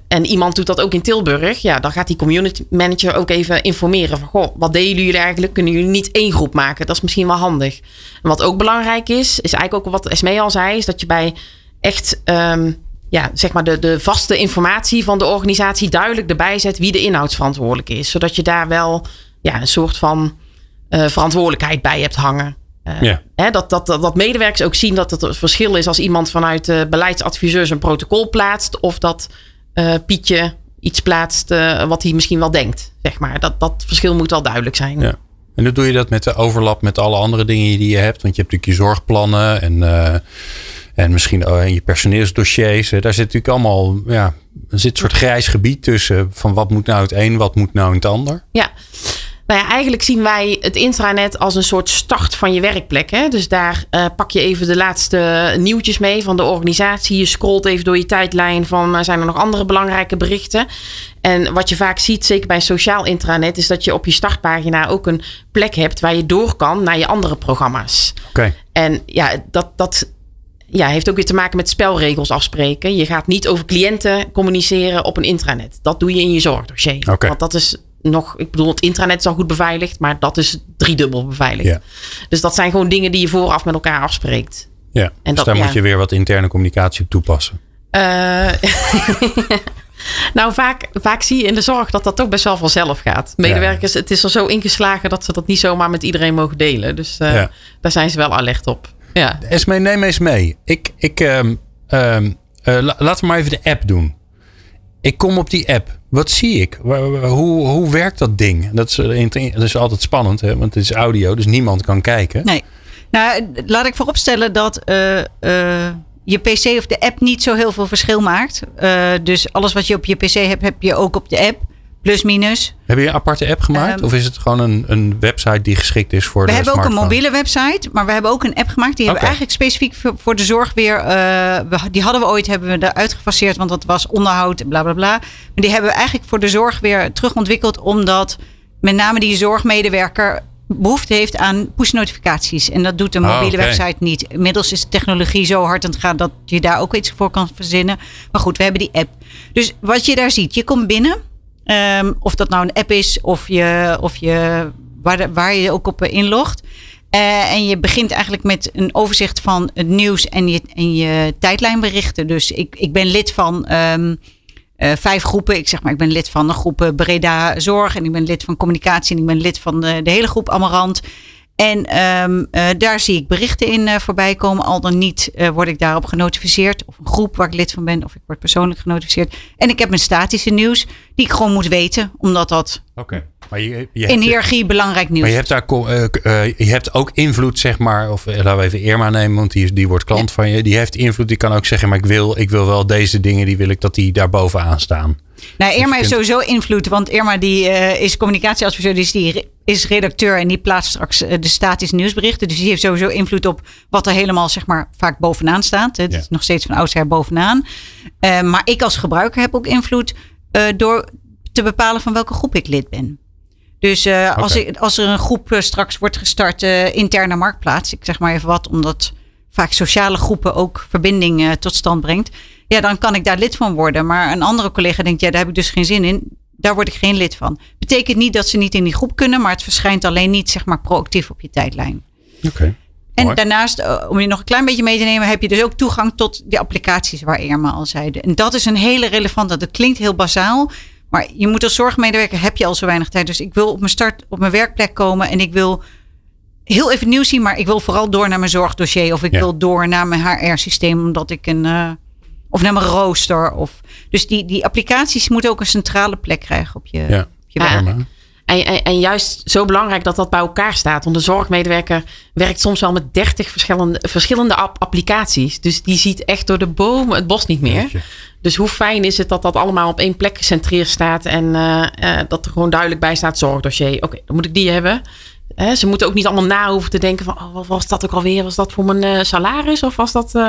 Speaker 3: en iemand doet dat ook in Tilburg. Ja, dan gaat die community manager ook even informeren van... Goh, wat deden jullie eigenlijk? Kunnen jullie niet één groep maken? Dat is misschien wel handig. En wat ook belangrijk is, is eigenlijk ook wat Esmee al zei... is dat je bij echt... Ehm, ja, zeg maar de, de vaste informatie van de organisatie duidelijk erbij zet wie de inhoudsverantwoordelijk is. Zodat je daar wel ja, een soort van uh, verantwoordelijkheid bij hebt hangen. Uh, ja. hè, dat, dat, dat, medewerkers ook zien dat het een verschil is als iemand vanuit de beleidsadviseurs een protocol plaatst. Of dat uh, Pietje iets plaatst wat hij misschien wel denkt. Zeg maar. dat, dat verschil moet wel duidelijk zijn.
Speaker 1: Ja. En dan doe je dat met de overlap met alle andere dingen die je hebt. Want je hebt natuurlijk je zorgplannen en en misschien in je personeelsdossiers. Daar zit natuurlijk allemaal ja, er zit een soort grijs gebied tussen. Van wat moet nou het een, wat moet nou het ander.
Speaker 3: Ja. Nou ja, eigenlijk zien wij het intranet als een soort start van je werkplek. Hè? Dus daar uh, pak je even de laatste nieuwtjes mee van de organisatie. Je scrolt even door je tijdlijn van uh, zijn er nog andere belangrijke berichten. En wat je vaak ziet, zeker bij sociaal intranet, is dat je op je startpagina ook een plek hebt waar je door kan naar je andere programma's.
Speaker 1: Oké.
Speaker 3: En ja, dat, dat ja, heeft ook weer te maken met spelregels afspreken. Je gaat niet over cliënten communiceren op een intranet. Dat doe je in je zorgdossier.
Speaker 1: Okay.
Speaker 3: Want dat is nog, ik bedoel, het intranet is al goed beveiligd, maar dat is driedubbel beveiligd.
Speaker 1: Ja.
Speaker 3: Dus dat zijn gewoon dingen die je vooraf met elkaar afspreekt.
Speaker 1: Ja, en dus
Speaker 3: dat,
Speaker 1: daar
Speaker 3: ja.
Speaker 1: moet je weer wat interne communicatie op toepassen.
Speaker 3: Uh, nou, vaak, vaak zie je in de zorg dat dat toch best wel vanzelf gaat. Medewerkers, het is er zo ingeslagen dat ze dat niet zomaar met iedereen mogen delen. Dus uh,
Speaker 1: Ja.
Speaker 3: daar zijn ze wel alert op. Ja.
Speaker 1: Esme, neem eens mee. Ik, ik, ehm, ehm, eh, la- laten we maar even de app doen. Ik kom op die app. Wat zie ik? Hoe, hoe werkt dat ding? Dat is, eh, dat is altijd spannend, hè? want het is audio, dus niemand kan kijken.
Speaker 4: Nee. Nou, laat ik vooropstellen dat eh, eh, je PC of de app niet zo heel veel verschil maakt. Dus alles wat je op je PC hebt, heb je ook op de app. Plus minus.
Speaker 1: Heb je een aparte app gemaakt?
Speaker 4: Ehm,
Speaker 1: of is het gewoon een, een website die geschikt is voor
Speaker 4: We
Speaker 1: de
Speaker 4: hebben ook een mobiele website, maar we hebben ook een app gemaakt. Die hebben we eigenlijk specifiek voor, voor de zorg weer. eh, we- die hadden we ooit hebben we eruit gefaseerd, want dat was onderhoud en bla bla bla. Maar die hebben we eigenlijk voor de zorg weer terugontwikkeld, omdat met name die zorgmedewerker behoefte heeft aan push-notificaties. En dat doet de
Speaker 1: Ah,
Speaker 4: mobiele website niet. Inmiddels is de technologie zo hard aan het gaan dat je daar ook iets voor kan verzinnen. Maar goed, we hebben die app. Dus wat je daar ziet, je komt binnen. Ehm, of dat nou een app is of je, of je waar, waar je ook op eh, inlogt. Eh, en je begint eigenlijk met een overzicht van het nieuws en je, en je tijdlijnberichten. Dus ik, ik ben lid van ehm, eh, vijf groepen. Ik zeg maar, ik ben lid van de groep Breda Zorg. En ik ben lid van communicatie. En ik ben lid van de, de hele groep Amarant. En ehm, eh, daar zie ik berichten in eh, voorbij komen. Al dan niet eh, word ik daarop genotificeerd. Of een groep waar ik lid van ben. Of ik word persoonlijk genotificeerd. En ik heb mijn statische nieuws. Die ik gewoon moet weten. Omdat dat
Speaker 1: Oké. Maar je, je
Speaker 4: in hiërarchie belangrijk nieuws
Speaker 1: maar je hebt daar je hebt ook invloed, zeg maar. Of laten we even Irma nemen, want die, die wordt klant van je. Die heeft invloed. Die kan ook zeggen, maar ik wil, ik wil wel deze dingen. Die wil ik dat die daar bovenaan staan.
Speaker 4: Nou, Irma heeft sowieso invloed, want Irma die, eh, is communicatieadviseur, dus die is redacteur en die plaatst straks eh, de statische nieuwsberichten. Dus die heeft sowieso invloed op wat er helemaal zeg maar vaak bovenaan staat. Het
Speaker 1: Ja.
Speaker 4: is nog steeds van oudsher bovenaan. Eh, maar ik als gebruiker heb ook invloed door te bepalen van welke groep ik lid ben. Dus als, ik, als er een groep straks wordt gestart, interne marktplaats, ik zeg maar even wat, omdat vaak sociale groepen ook verbinding tot stand brengt. Ja, dan kan ik daar lid van worden. Maar een andere collega denkt, ja, daar heb ik dus geen zin in. Daar word ik geen lid van. Betekent niet dat ze niet in die groep kunnen, maar het verschijnt alleen niet, zeg maar, proactief op je tijdlijn.
Speaker 1: Oké.
Speaker 4: En
Speaker 1: Mooi.
Speaker 4: daarnaast, eh, om je nog een klein beetje mee te nemen, heb je dus ook toegang tot die applicaties waar Irma al zeide. En dat is een hele relevante, dat klinkt heel bazaal, maar je moet als zorgmedewerker, heb je al zo weinig tijd. Dus ik wil op mijn start, op mijn werkplek komen en ik wil heel even nieuws zien, maar ik wil vooral door naar mijn zorgdossier of ik
Speaker 1: Ja.
Speaker 4: wil door naar mijn HR-systeem, omdat ik een, eh, of naar mijn rooster. Of, dus die, die applicaties moeten ook een centrale plek krijgen op je,
Speaker 1: Ja.
Speaker 4: op je
Speaker 3: Ja. En, en, en juist zo belangrijk dat dat bij elkaar staat. Want de zorgmedewerker werkt soms wel met 30 verschillende, verschillende app- applicaties. Dus die ziet echt door de bomen het bos niet meer.
Speaker 1: Jeetje.
Speaker 3: Dus hoe fijn is het dat dat allemaal op één plek gecentreerd staat. En eh, eh, dat er gewoon duidelijk bij staat zorgdossier. Oké, dan moet ik die hebben. Hè, ze moeten ook niet allemaal na hoeven te denken van... Oh, wat was dat ook alweer? Was dat voor mijn eh, salaris? Of was dat... eh,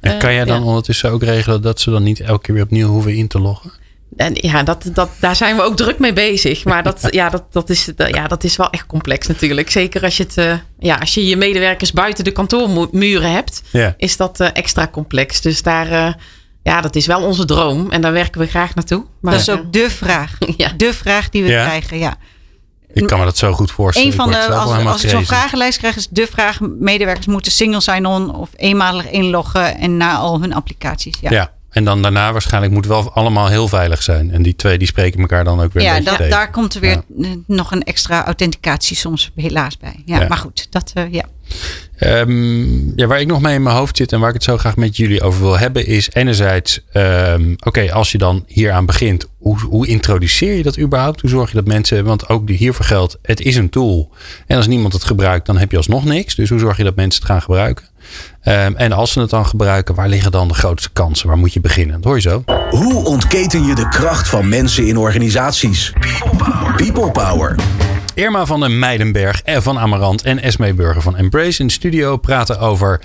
Speaker 1: En kan jij
Speaker 3: eh,
Speaker 1: dan
Speaker 3: ja.
Speaker 1: ondertussen ook regelen dat ze dan niet elke keer weer opnieuw hoeven in te loggen?
Speaker 3: En ja, dat, dat, daar zijn we ook druk mee bezig. Maar dat, ja, dat, dat, is, ja, dat is wel echt complex natuurlijk. Zeker als je, het, uh, ja, als je je medewerkers buiten de kantoormuren hebt,
Speaker 1: Ja.
Speaker 3: is dat uh, extra complex. Dus daar, uh, ja, dat is wel onze droom. En daar werken we graag naartoe. Maar,
Speaker 4: dat is ook de vraag.
Speaker 3: Ja.
Speaker 4: De vraag die we
Speaker 1: Ja.
Speaker 4: krijgen, ja.
Speaker 1: Ik kan me dat zo goed voorstellen.
Speaker 4: Een van de, als, als ik zo'n vragenlijst krijg, is de vraag: medewerkers moeten single sign-on of eenmalig inloggen en na al hun applicaties. Ja,
Speaker 1: Ja. En dan daarna waarschijnlijk moet wel allemaal heel veilig zijn. En die twee die spreken elkaar dan ook weer
Speaker 4: Ja, da-
Speaker 1: tegen.
Speaker 4: daar komt er weer nog een extra authenticatie soms helaas bij. Ja,
Speaker 1: Ja.
Speaker 4: maar goed, dat eh, ja.
Speaker 1: Ehm, ja, waar ik nog mee in mijn hoofd zit en waar ik het zo graag met jullie over wil hebben, is enerzijds, ehm, oké, als je dan hieraan begint, hoe, hoe introduceer je dat überhaupt? Hoe zorg je dat mensen, want ook hiervoor geldt, het is een tool. En als niemand het gebruikt, dan heb je alsnog niks. Dus hoe zorg je dat mensen het gaan gebruiken? Ehm, en als ze het dan gebruiken, waar liggen dan de grootste kansen? Waar moet je beginnen? Dat hoor je zo.
Speaker 2: Hoe ontketen je de kracht van mensen in organisaties? People Power.
Speaker 1: Irma van den en van Amarant en Esme Burger van Embrace in de studio praten over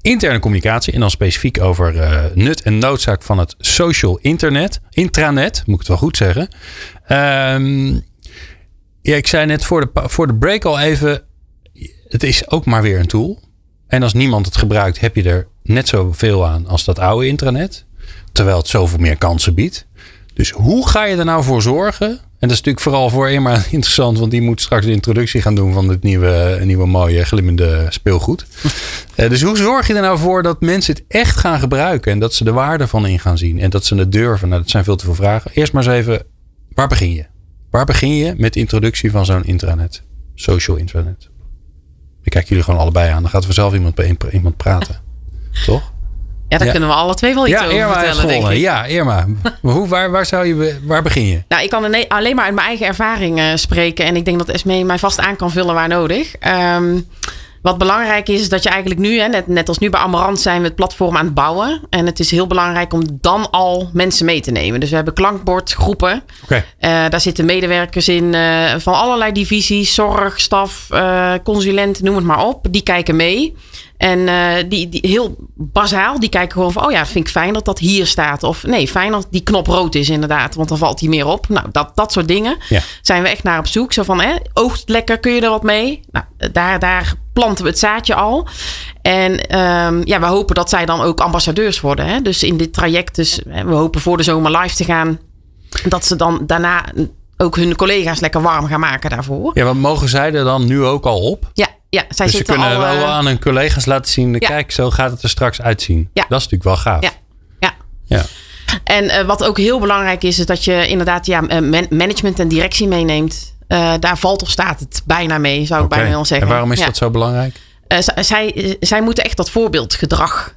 Speaker 1: interne communicatie. En dan specifiek over eh, nut en noodzaak van het social internet. Intranet, moet ik het wel goed zeggen. Ehm, ja, ik zei net voor de, voor de break al even. Het is ook maar weer een tool. En als niemand het gebruikt, heb je er net zoveel aan als dat oude intranet. Terwijl het zoveel meer kansen biedt. Dus hoe ga je er nou voor zorgen? En dat is natuurlijk vooral voor Irma interessant, want die moet straks de introductie gaan doen van dit nieuwe, nieuwe mooie glimmende speelgoed. Eh, dus hoe zorg je er nou voor dat mensen het echt gaan gebruiken en dat ze de waarde van in gaan zien en dat ze het durven? Nou, dat zijn veel te veel vragen. Eerst maar eens even, waar begin je? Waar begin je met de introductie van zo'n intranet? Social intranet. Ik kijk jullie gewoon allebei aan. Dan gaat vanzelf iemand bij iemand praten. Toch?
Speaker 3: Ja, daar
Speaker 1: Ja.
Speaker 3: kunnen we alle twee wel iets
Speaker 1: Ja,
Speaker 3: over
Speaker 1: Irma
Speaker 3: vertellen, denk ik.
Speaker 1: Ja, Irma. Hoe, waar, waar, zou je, waar begin je?
Speaker 3: Nou, ik kan alleen maar uit mijn eigen ervaring eh, spreken. En ik denk dat Esmee mij vast aan kan vullen waar nodig. Ehm, wat belangrijk is, is dat je eigenlijk nu, hè, net, net als nu bij Amarant, zijn we het platform aan het bouwen. En het is heel belangrijk om dan al mensen mee te nemen. Dus we hebben klankbordgroepen.
Speaker 1: Oké.
Speaker 3: Eh, daar zitten medewerkers in eh, van allerlei divisies, zorg, staf, consulenten, noem het maar op. Die kijken mee. En eh, die, die heel bazaal, die kijken gewoon van, oh ja, vind ik fijn dat dat hier staat. Of nee, fijn dat die knop rood is inderdaad, want dan valt die meer op. Nou, dat, dat soort dingen
Speaker 1: Ja.
Speaker 3: zijn we echt naar op zoek. Zo van, hè, oogt lekker, kun je er wat mee? Nou, daar, daar planten we het zaadje al. En ehm, ja, we hopen dat zij dan ook ambassadeurs worden. Hè? Dus in dit traject, dus hè, we hopen voor de zomer live te gaan. Dat ze dan daarna ook hun collega's lekker warm gaan maken daarvoor.
Speaker 1: Ja, wat mogen zij er dan nu ook al op?
Speaker 3: Ja, ja zij
Speaker 1: dus ze kunnen
Speaker 3: al...
Speaker 1: wel
Speaker 3: eh,
Speaker 1: aan hun collega's laten zien. Kijk, zo gaat het er straks uitzien.
Speaker 3: Ja.
Speaker 1: Dat is natuurlijk wel gaaf.
Speaker 3: Ja. ja.
Speaker 1: Ja.
Speaker 3: En eh, wat ook heel belangrijk is, is dat je inderdaad ja, eh, man- management en directie meeneemt. Daar valt of staat het bijna mee, zou ik bijna wel zeggen.
Speaker 1: En waarom is
Speaker 3: Ja.
Speaker 1: dat zo belangrijk?
Speaker 3: Zij, zij moeten echt dat voorbeeldgedrag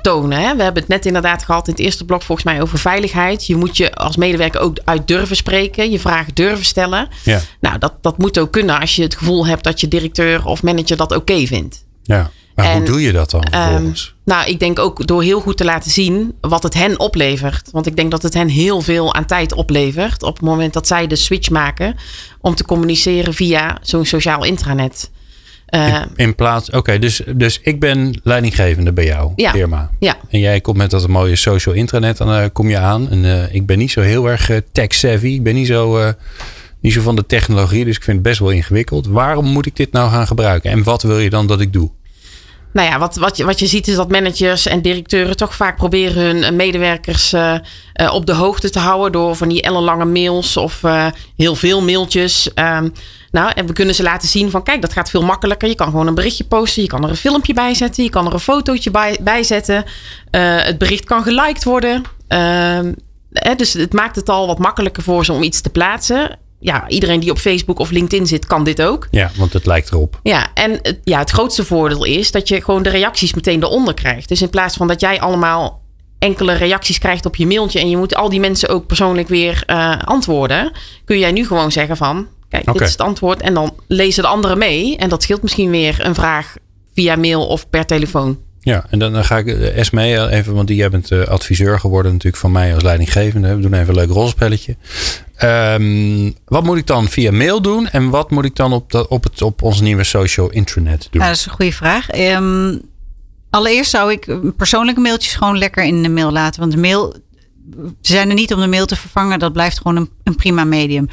Speaker 3: tonen. Hè? We hebben het net inderdaad gehad in het eerste blok volgens mij over veiligheid. Je moet je als medewerker ook uit durven spreken. Je vragen durven stellen.
Speaker 1: Ja.
Speaker 3: Nou, dat, dat moet ook kunnen als je het gevoel hebt dat je directeur of manager dat oké vindt.
Speaker 1: ja. Maar hoe
Speaker 3: En,
Speaker 1: doe je dat dan
Speaker 3: Ehm,
Speaker 1: vervolgens?
Speaker 3: nou, ik denk ook door heel goed te laten zien wat het hen oplevert. Want ik denk dat het hen heel veel aan tijd oplevert. Op het moment dat zij de switch maken om te communiceren via zo'n sociaal intranet. Eh,
Speaker 1: In plaats, oké, dus, dus ik ben leidinggevende bij jou,
Speaker 3: Ja.
Speaker 1: Irma.
Speaker 3: ja,
Speaker 1: En jij komt met dat mooie social intranet, dan eh, kom je aan. En eh, ik ben niet zo heel erg eh, tech savvy. Ik ben niet zo, niet zo van de technologie, dus ik vind het best wel ingewikkeld. Waarom moet ik dit nou gaan gebruiken? En wat wil je dan dat ik doe?
Speaker 3: Nou ja, wat, wat, je, wat je ziet is dat managers en directeuren toch vaak proberen hun medewerkers op de hoogte te houden door van die ellenlange mails of heel veel mailtjes. Ehm, nou, en we kunnen ze laten zien van kijk, dat gaat veel makkelijker. Je kan gewoon een berichtje posten, je kan er een filmpje bij zetten, je kan er een fotootje bij, bij zetten. Eh, het bericht kan geliked worden. Ehm, hè, dus het maakt het al wat makkelijker voor ze om iets te plaatsen. Ja, iedereen die op Facebook of LinkedIn zit, kan dit ook.
Speaker 1: Ja, want het lijkt erop.
Speaker 3: Ja, en het, ja, het grootste voordeel is dat je gewoon de reacties meteen eronder krijgt. Dus in plaats van dat jij allemaal enkele reacties krijgt op je mailtje en je moet al die mensen ook persoonlijk weer eh, antwoorden, kun jij nu gewoon zeggen van, kijk,
Speaker 1: Oké.
Speaker 3: dit is het antwoord en dan lezen de anderen mee en dat scheelt misschien weer een vraag via mail of per telefoon.
Speaker 1: Ja, en dan, dan ga ik eh, Esme eh, even, want die jij bent eh, adviseur geworden natuurlijk van mij als leidinggevende. We doen even een leuk rolspelletje. Ehm, wat moet ik dan via mail doen en wat moet ik dan op, dat, op, het, op ons nieuwe social intranet doen?
Speaker 4: Ja, dat is een goede vraag. Ehm, allereerst zou ik persoonlijke mailtjes gewoon lekker in de mail laten. Want de mail ze zijn er niet om de mail te vervangen. Dat blijft gewoon een, een prima medium.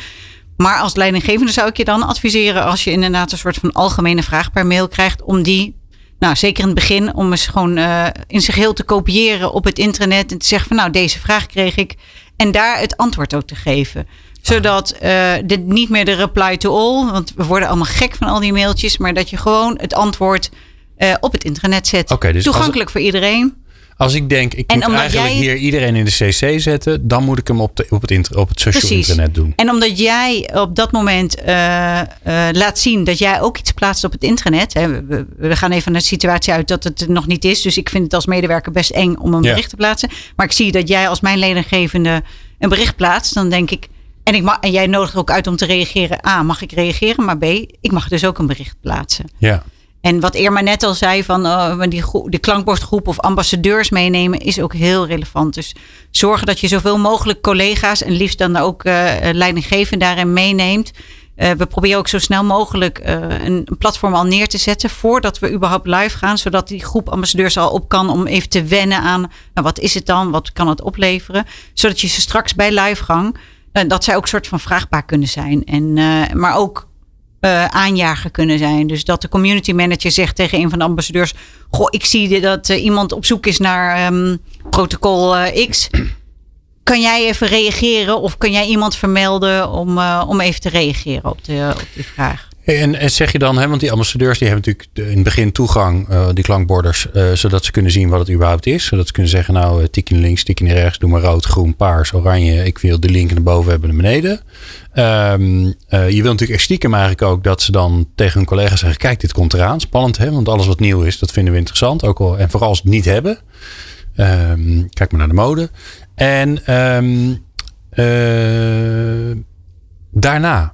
Speaker 4: Maar als leidinggevende zou ik je dan adviseren als je inderdaad een soort van algemene vraag per mail krijgt, om die, nou zeker in het begin, om eens gewoon uh, in zich heel te kopiëren op het internet en te zeggen van nou deze vraag kreeg ik en daar het antwoord ook te geven zodat uh, dit niet meer de reply to all, want we worden allemaal gek van al die mailtjes, maar dat je gewoon het antwoord uh, op het internet zet.
Speaker 1: Okay, dus
Speaker 4: Toegankelijk
Speaker 1: als,
Speaker 4: voor iedereen.
Speaker 1: Als ik denk, ik en moet eigenlijk jij, hier iedereen in de CC zetten, dan moet ik hem op, de, op, het, inter, op het social
Speaker 4: precies.
Speaker 1: internet doen.
Speaker 4: En omdat jij op dat moment uh, uh, laat zien dat jij ook iets plaatst op het internet. Hè, we, we, gaan even naar de situatie uit dat het er nog niet is. Dus ik vind het als medewerker best eng om een ja. bericht te plaatsen. Maar ik zie dat jij als mijn leidinggevende een bericht plaatst. Dan denk ik, en, ik mag, en jij nodigt ook uit om te reageren. A, mag ik reageren? Maar B, ik mag dus ook een bericht plaatsen.
Speaker 1: Ja.
Speaker 4: En wat Irma net al zei, van uh, die, die klankbordgroep of ambassadeurs meenemen, is ook heel relevant. Dus zorgen dat je zoveel mogelijk collega's en liefst dan ook uh, leidinggevenden daarin meeneemt. Uh, we proberen ook zo snel mogelijk een, een, platform al neer te zetten voordat we überhaupt live gaan. Zodat die groep ambassadeurs al op kan om even te wennen aan nou, wat is het dan, wat kan het opleveren. Zodat je ze straks bij livegang dat zij ook een soort van vraagbaar kunnen zijn. En, maar ook uh, aanjager kunnen zijn. Dus dat de community manager zegt tegen een van de ambassadeurs: Goh, ik zie dat uh, iemand op zoek is naar um, protocol X. Kan jij even reageren of kan jij iemand vermelden om, om even te reageren op, de, op die vraag?
Speaker 1: En, zeg je dan, hè, want die ambassadeurs die hebben natuurlijk in het begin toegang, uh, die klankborders, uh, zodat ze kunnen zien wat het überhaupt is. Zodat ze kunnen zeggen, nou, uh, tikje naar links, tikje naar rechts, doe maar rood, groen, paars, oranje. Ik wil de link naar boven hebben naar beneden. Um, je wil natuurlijk stiekem eigenlijk ook dat ze dan tegen hun collega's zeggen, kijk, dit komt eraan. Spannend, hè? Want alles wat nieuw is, dat vinden we interessant. Ook al, en vooral als het niet hebben. Um, kijk maar naar de mode. En um, daarna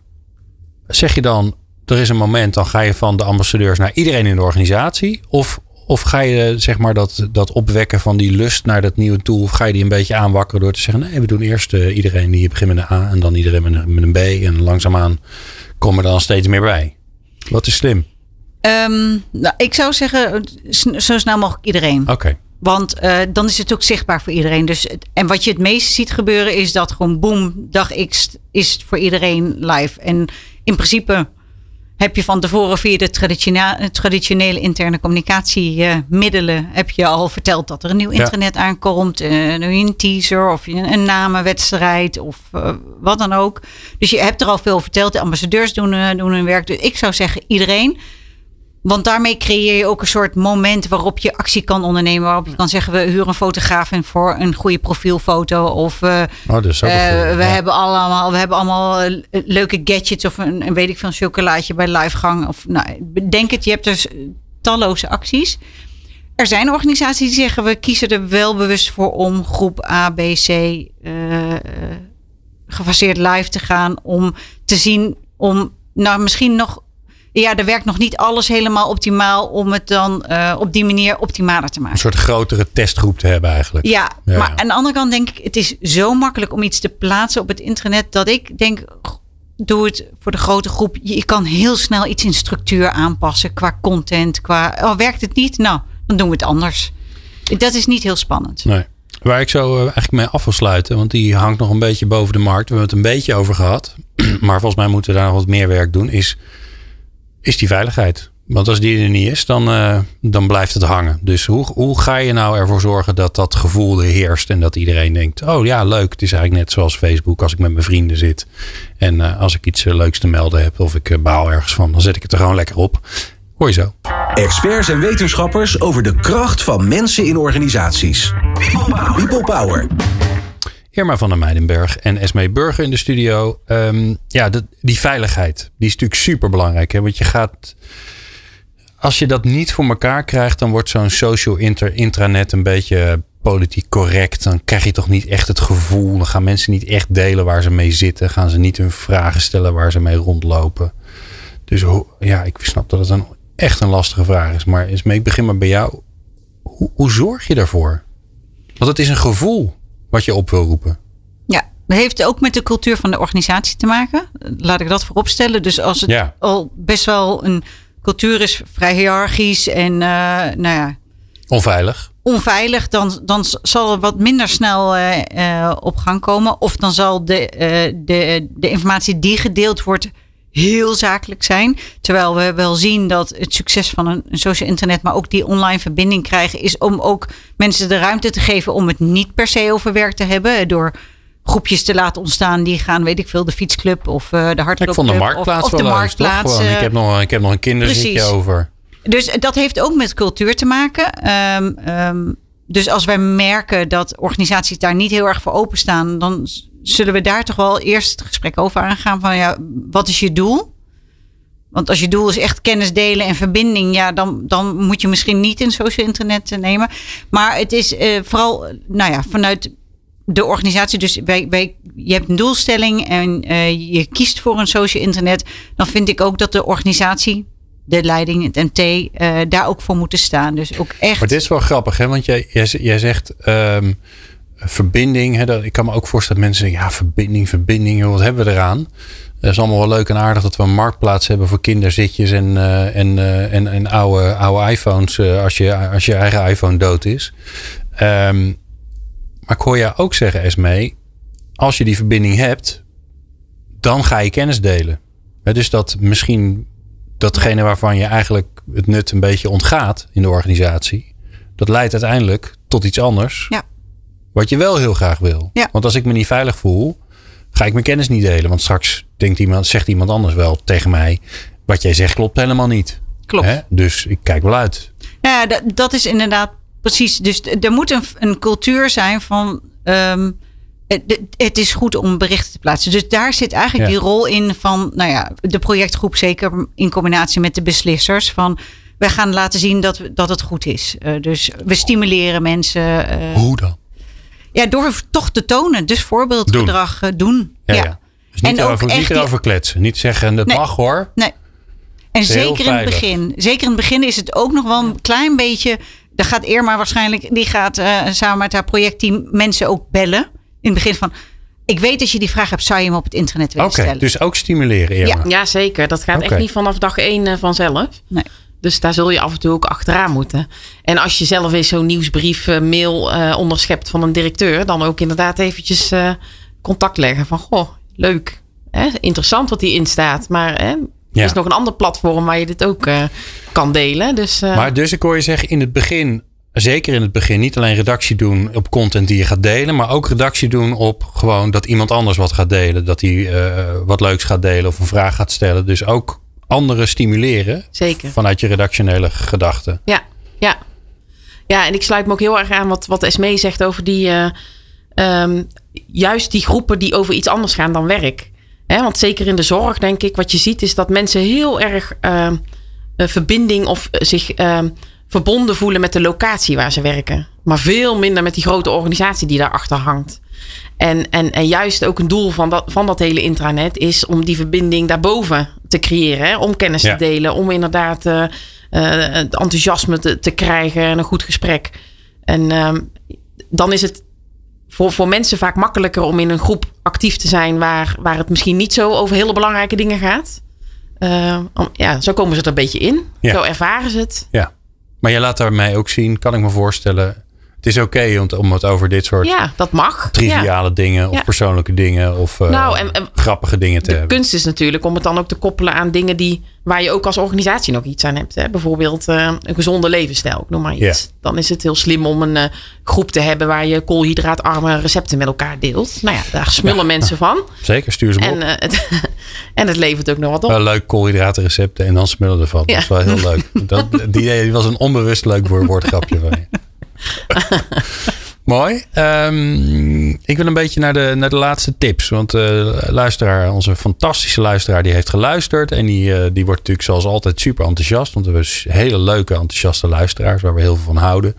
Speaker 1: zeg je dan er is een moment, dan ga je van de ambassadeurs naar iedereen in de organisatie? Of, of ga je zeg maar dat, dat opwekken van die lust naar dat nieuwe tool, of ga je die een beetje aanwakkeren door te zeggen: nee, we doen eerst uh, iedereen die begint met een A en dan iedereen met een, met een B. En langzaamaan komen er dan steeds meer bij. Wat is slim?
Speaker 4: Um, nou, ik zou zeggen, zo snel mogelijk iedereen.
Speaker 1: Oké. Okay.
Speaker 4: Want uh, dan is het ook zichtbaar voor iedereen. Dus, en wat je het meest ziet gebeuren is dat gewoon boom, dag X is voor iedereen live. En in principe heb je van tevoren via de traditionele, traditionele interne communicatiemiddelen uh, heb je al verteld dat er een nieuw internet ja. aankomt, uh, een teaser of een, namenwedstrijd of uh, wat dan ook. Dus je hebt er al veel verteld. De ambassadeurs doen, doen hun werk. Dus ik zou zeggen iedereen. Want daarmee creëer je ook een soort moment waarop je actie kan ondernemen. Waarop je kan zeggen, we huren een fotograaf in voor een goede profielfoto. Of uh,
Speaker 1: oh, dus
Speaker 4: uh, we, ja. hebben allemaal, we hebben allemaal leuke gadgets of een, een weet ik veel, een chocolaatje bij livegang. Of, nou, denk het, je hebt dus talloze acties. Er zijn organisaties die zeggen, we kiezen er wel bewust voor om groep A, B, C uh, gefaseerd live te gaan. Om te zien, om nou misschien nog ja, er werkt nog niet alles helemaal optimaal om het dan uh, op die manier optimaler te maken.
Speaker 1: Een soort grotere testgroep te hebben eigenlijk.
Speaker 4: Ja, ja, maar aan de andere kant denk ik, het is zo makkelijk om iets te plaatsen op het internet dat ik denk, doe het voor de grote groep. Je kan heel snel iets in structuur aanpassen qua content, qua, oh werkt het niet? Nou, dan doen we het anders. Dat is niet heel spannend.
Speaker 1: Nee. Waar ik zo eigenlijk mee af wil sluiten, want die hangt nog een beetje boven de markt. We hebben het een beetje over gehad. Maar volgens mij moeten we daar nog wat meer werk doen. Is is die veiligheid. Want als die er niet is, dan, uh, dan blijft het hangen. Dus hoe, hoe ga je nou ervoor zorgen dat dat gevoel er heerst en dat iedereen denkt: oh ja, leuk. Het is eigenlijk net zoals Facebook als ik met mijn vrienden zit. En uh, als ik iets uh, leuks te melden heb of ik baal ergens van, dan zet ik het er gewoon lekker op. Hoor je zo.
Speaker 2: Experts en wetenschappers over de kracht van mensen in organisaties. People Power.
Speaker 1: Irma van der Meidenberg en Esme Burger in de studio. Um, ja, die veiligheid, die is natuurlijk super belangrijk. Hè? Want je gaat. Als je dat niet voor elkaar krijgt, dan wordt zo'n social inter, intranet een beetje politiek correct. Dan krijg je toch niet echt het gevoel. Dan gaan mensen niet echt delen waar ze mee zitten. Gaan ze niet hun vragen stellen waar ze mee rondlopen. Dus ja, ik snap dat het een, echt een lastige vraag is. Maar Esme, ik begin maar bij jou. Hoe, hoe zorg je daarvoor? Want het is een gevoel wat je op wil roepen.
Speaker 4: Ja, dat heeft ook met de cultuur van de organisatie te maken. Laat ik dat voorop stellen. Dus als het
Speaker 1: ja.
Speaker 4: al best wel een cultuur is, vrij hiërarchisch en uh, nou ja,
Speaker 1: Onveilig.
Speaker 4: onveilig, dan, dan zal er wat minder snel eh, eh, op gang komen. Of dan zal de, eh, de, de informatie die gedeeld wordt heel zakelijk zijn. Terwijl we wel zien dat het succes van een, een social internet, maar ook die online verbinding krijgen, is om ook mensen de ruimte te geven om het niet per se over werk te hebben. Door groepjes te laten ontstaan die gaan, weet ik veel, de fietsclub of eh, de hardloopclub.
Speaker 1: Ik vond de marktplaats
Speaker 4: of, of
Speaker 1: wel
Speaker 4: de marktplaats.
Speaker 1: Ik,
Speaker 4: eh,
Speaker 1: heb nog, ik heb nog een kinderzitje over.
Speaker 4: dus dat heeft ook met cultuur te maken. Ehm, ehm, dus als wij merken dat organisaties daar niet heel erg voor openstaan, dan zullen we daar toch wel eerst het gesprek over aangaan van ja, wat is je doel? Want als je doel is echt kennis delen en verbinding, ja, dan, dan moet je misschien niet in social internet nemen. Maar het is eh, vooral, nou ja, vanuit de organisatie. Dus wij, wij, je hebt een doelstelling en eh, je kiest voor een social internet. Dan vind ik ook dat de organisatie, de leiding, het MT, eh, daar ook voor moeten staan. Dus ook echt.
Speaker 1: Maar dit is wel grappig, hè? Want jij, jij, jij zegt ehm, verbinding. Hè? Dat, ik kan me ook voorstellen dat mensen zeggen, ja, verbinding, verbinding, wat hebben we eraan? Het is allemaal wel leuk en aardig dat we een marktplaats hebben voor kinderzitjes en, eh, en, eh, en, en oude, oude iPhones eh, als, je, als je eigen iPhone dood is. Ehm, maar ik hoor jou ook zeggen, Esmee, als je die verbinding hebt, dan ga je kennis delen. Hè, dus dat misschien datgene waarvan je eigenlijk het nut een beetje ontgaat in de organisatie, dat leidt uiteindelijk tot iets anders.
Speaker 4: Ja.
Speaker 1: Wat je wel heel graag wil.
Speaker 4: Ja.
Speaker 1: Want als ik me niet veilig voel, ga ik mijn kennis niet delen. Want straks denkt iemand, zegt iemand anders wel tegen mij, wat jij zegt klopt helemaal niet.
Speaker 4: Klopt.
Speaker 1: Hè? Dus ik kijk wel uit.
Speaker 4: Nou ja, dat, dat is inderdaad precies. Dus er moet een, een cultuur zijn van. ehm, het, het is goed om berichten te plaatsen. Dus daar zit eigenlijk
Speaker 1: Ja.
Speaker 4: die rol in van, nou ja, de projectgroep, zeker in combinatie met de beslissers. Van wij gaan laten zien dat, dat het goed is. Eh, dus we stimuleren mensen. eh,
Speaker 1: Hoe dan?
Speaker 4: Ja, door toch te tonen. Dus voorbeeldgedrag eh, doen.
Speaker 1: Ja,
Speaker 4: Ja.
Speaker 1: ja. Dus niet,
Speaker 4: En ook
Speaker 1: erover, niet
Speaker 4: echt die-
Speaker 1: erover kletsen. Niet zeggen, dat
Speaker 4: Nee.
Speaker 1: mag hoor.
Speaker 4: Nee. En zeker in het begin. Zeker in het begin is het ook nog wel een klein beetje. Daar gaat Irma waarschijnlijk. Die gaat eh, samen met haar projectteam mensen ook bellen. In het begin van. Ik weet als je die vraag hebt, zou je hem op het internet willen stellen.
Speaker 1: dus ook stimuleren, Irma.
Speaker 3: Ja, zeker. Dat gaat echt niet vanaf dag één eh, vanzelf.
Speaker 4: Nee.
Speaker 3: Dus daar zul je af en toe ook achteraan moeten. En als je zelf eens zo'n nieuwsbrief, eh, mail eh, onderschept van een directeur, dan ook inderdaad eventjes eh, contact leggen van goh, leuk. Hè? Interessant wat hierin staat. Maar hè,
Speaker 1: Ja.
Speaker 3: er is nog een ander platform waar je dit ook kan delen. Dus
Speaker 1: Maar dus ik hoor je zeggen, in het begin, zeker in het begin, niet alleen redactie doen op content die je gaat delen, maar ook redactie doen op gewoon dat iemand anders wat gaat delen. Dat hij wat leuks gaat delen of een vraag gaat stellen. Dus ook anderen stimuleren
Speaker 3: zeker.
Speaker 1: vanuit je redactionele gedachten.
Speaker 3: Ja, ja. Ja, en ik sluit me ook heel erg aan wat, wat Esmee zegt over die... eh, ehm, juist die groepen die over iets anders gaan dan werk. Want zeker in de zorg, denk ik, wat je ziet... is dat mensen heel erg ehm, verbinding of eh, zich ehm, verbonden voelen... met de locatie waar ze werken. Maar veel minder met die grote organisatie die daarachter hangt. En, en, en juist ook een doel van dat, van dat hele intranet is om die verbinding daarboven te creëren. Hè? Om kennis
Speaker 1: Ja.
Speaker 3: te delen, om inderdaad eh, eh, het enthousiasme te, te krijgen en een goed gesprek. En ehm, dan is het voor, voor mensen vaak makkelijker om in een groep actief te zijn waar, waar het misschien niet zo over hele belangrijke dingen gaat. Eh, om- ja, zo komen ze er een beetje in.
Speaker 1: Ja.
Speaker 3: Zo ervaren ze het.
Speaker 1: Ja. Maar je laat daarmee ook zien, kan ik me voorstellen. Het is oké om, het over dit soort
Speaker 3: Ja, dat mag. Ja.
Speaker 1: triviale dingen of
Speaker 3: Ja.
Speaker 1: persoonlijke dingen of eh,
Speaker 3: Nou, en- en-
Speaker 1: grappige dingen te
Speaker 3: De
Speaker 1: hebben.
Speaker 3: kunst is natuurlijk om het dan ook te koppelen aan dingen die, waar je ook als organisatie nog iets aan hebt. Hè? Bijvoorbeeld eh, een gezonde levensstijl, ik noem maar iets.
Speaker 1: Ja.
Speaker 3: Dan is het heel slim om een eh, groep te hebben waar je koolhydraatarme recepten met elkaar deelt. Nou ja, daar smullen mensen van.
Speaker 1: Zeker, stuur ze op.
Speaker 3: En, eh, het, en het levert ook nog wat op.
Speaker 1: Wel leuk koolhydratenrecepten en dan smullen ervan.
Speaker 3: Ja.
Speaker 1: Dat is wel heel leuk. Dat, die, die was een onbewust leuk woord- woordgrapje van je. Mooi. Ehm, ik wil een beetje naar de, naar de laatste tips. Want eh luisteraar, onze fantastische luisteraar, die heeft geluisterd. En die, eh, die wordt natuurlijk zoals altijd super enthousiast. Want we hebben hele leuke, enthousiaste luisteraars waar we heel veel van houden.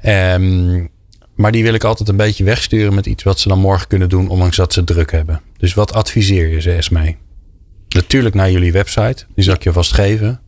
Speaker 1: Ehm, maar die wil ik altijd een beetje wegsturen met iets wat ze dan morgen kunnen doen, ondanks dat ze druk hebben. Dus wat adviseer je ze, Esmee? Natuurlijk naar jullie website. Die zal ik je vast geven.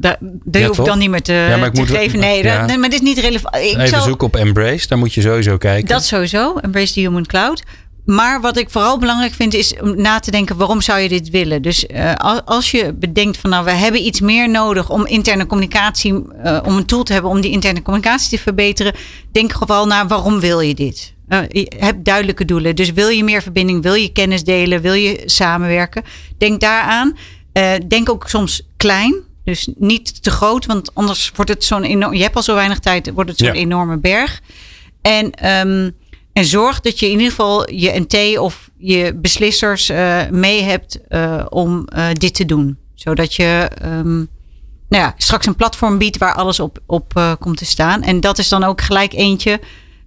Speaker 4: Daar, die
Speaker 1: Ja,
Speaker 4: hoef ik dan niet meer te,
Speaker 1: Ja, maar ik
Speaker 4: te
Speaker 1: moet-
Speaker 4: geven. Nee,
Speaker 1: ja.
Speaker 4: dat- nee, maar dit is niet relevant. Ik
Speaker 1: Even
Speaker 4: zal-
Speaker 1: zoeken op Embrace. Daar moet je sowieso kijken.
Speaker 4: Dat sowieso. Embrace the Human Cloud. maar wat ik vooral belangrijk vind is om na te denken waarom zou je dit willen. Dus uh, als je bedenkt van nou we hebben iets meer nodig om interne communicatie, uh, om een tool te hebben om die interne communicatie te verbeteren, denk gewoon naar waarom wil je dit. Uh, je hebt duidelijke doelen. Dus wil je meer verbinding, wil je kennis delen, wil je samenwerken, denk daaraan. denk ook soms klein. Dus niet te groot, want anders wordt het zo'n enorm. Je hebt al zo weinig tijd, wordt het zo'n ja. enorme berg. En um, en zorg dat je in ieder geval je NT of je beslissers uh, mee hebt uh, om uh, dit te doen. Zodat je um, nou ja, straks een platform biedt waar alles op, op komt te staan. En dat is dan ook gelijk eentje.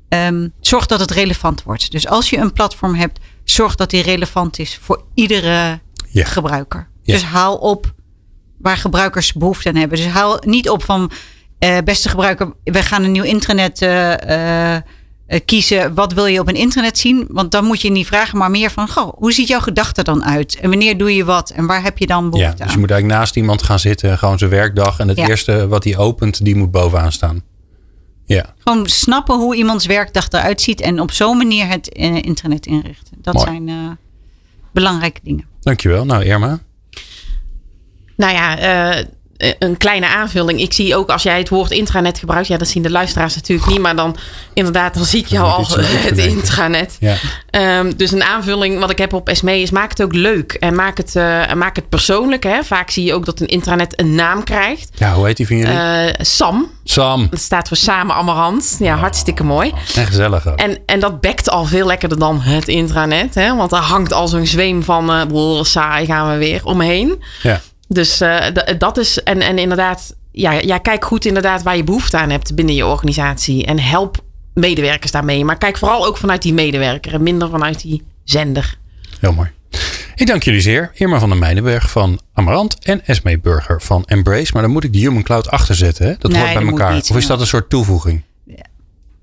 Speaker 4: Um, zorg dat het relevant wordt. Dus als je een platform hebt, zorg dat die relevant is voor iedere gebruiker. Dus haal op waar gebruikers behoefte aan hebben. Dus haal niet op van beste gebruiker, we gaan een nieuw intranet uh, kiezen wat wil je op een internet zien. Want dan moet je niet vragen, maar meer van goh, hoe ziet jouw gedachte dan uit? En wanneer doe je wat? En waar heb je dan behoefte
Speaker 1: ja, Dus je moet eigenlijk naast iemand gaan zitten, gewoon zijn werkdag. En het ja. eerste wat hij opent, die moet bovenaan staan. Ja.
Speaker 4: Gewoon snappen hoe iemands werkdag eruit ziet. En op zo'n manier het uh, internet inrichten. Dat Mooi. zijn uh, belangrijke dingen.
Speaker 1: Dankjewel. Nou Irma.
Speaker 3: Nou ja, een kleine aanvulling. Ik zie ook als jij het woord intranet gebruikt. Ja, dat zien de luisteraars natuurlijk niet. Maar dan inderdaad, dan zie ik jou al het intranet. Ja. Um, dus een aanvulling wat ik heb op SME is maak het ook leuk. En maak het, uh, maak het persoonlijk. Hè. Vaak zie je ook dat een intranet een naam krijgt.
Speaker 1: Ja, hoe heet die van jullie?
Speaker 3: Uh, Sam.
Speaker 1: Sam.
Speaker 3: Dat staat voor Samen Amarant. Ja, hartstikke mooi.
Speaker 1: En gezellig ook.
Speaker 3: En, en dat bekt al veel lekkerder dan het intranet. Hè? Want er hangt al zo'n zweem van uh, saai gaan we weer omheen. Ja. Dus uh, dat is, en, en inderdaad, ja, ja, kijk goed inderdaad waar je behoefte aan hebt binnen je organisatie. En help medewerkers daarmee. Maar kijk vooral ook vanuit die medewerker en minder vanuit die zender.
Speaker 1: Heel mooi. Ik dank jullie zeer. Irma van der Meijdenberg van Amarant en Esme Burger van Embrace. Maar dan moet ik de Human Cloud achterzetten. Hè? Dat
Speaker 4: nee,
Speaker 1: hoort bij elkaar.
Speaker 4: Niet,
Speaker 1: of is dat een soort toevoeging?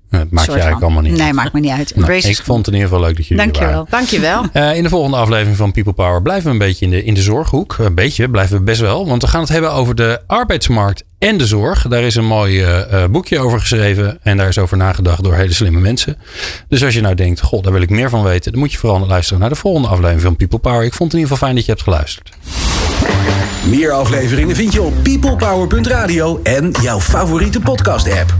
Speaker 1: Ja. Het maakt je eigenlijk
Speaker 4: van.
Speaker 1: allemaal niet
Speaker 4: nee,
Speaker 1: uit.
Speaker 4: maakt me niet uit.
Speaker 1: Nou, ik vond het in ieder geval leuk dat jullie
Speaker 4: Dankjewel.
Speaker 1: waren.
Speaker 3: Dankjewel.
Speaker 1: Uh, in de volgende aflevering van People Power blijven we een beetje in de, in de zorghoek. Een beetje, blijven we best wel. Want we gaan het hebben over de arbeidsmarkt en de zorg. Daar is een mooi uh, uh, boekje over geschreven. En daar is over nagedacht door hele slimme mensen. Dus als je nou denkt, god, daar wil ik meer van weten. Dan moet je vooral luisteren naar de volgende aflevering van People Power. Ik vond het in ieder geval fijn dat je hebt geluisterd.
Speaker 2: Meer afleveringen vind je op peoplepower.radio en jouw favoriete podcast app.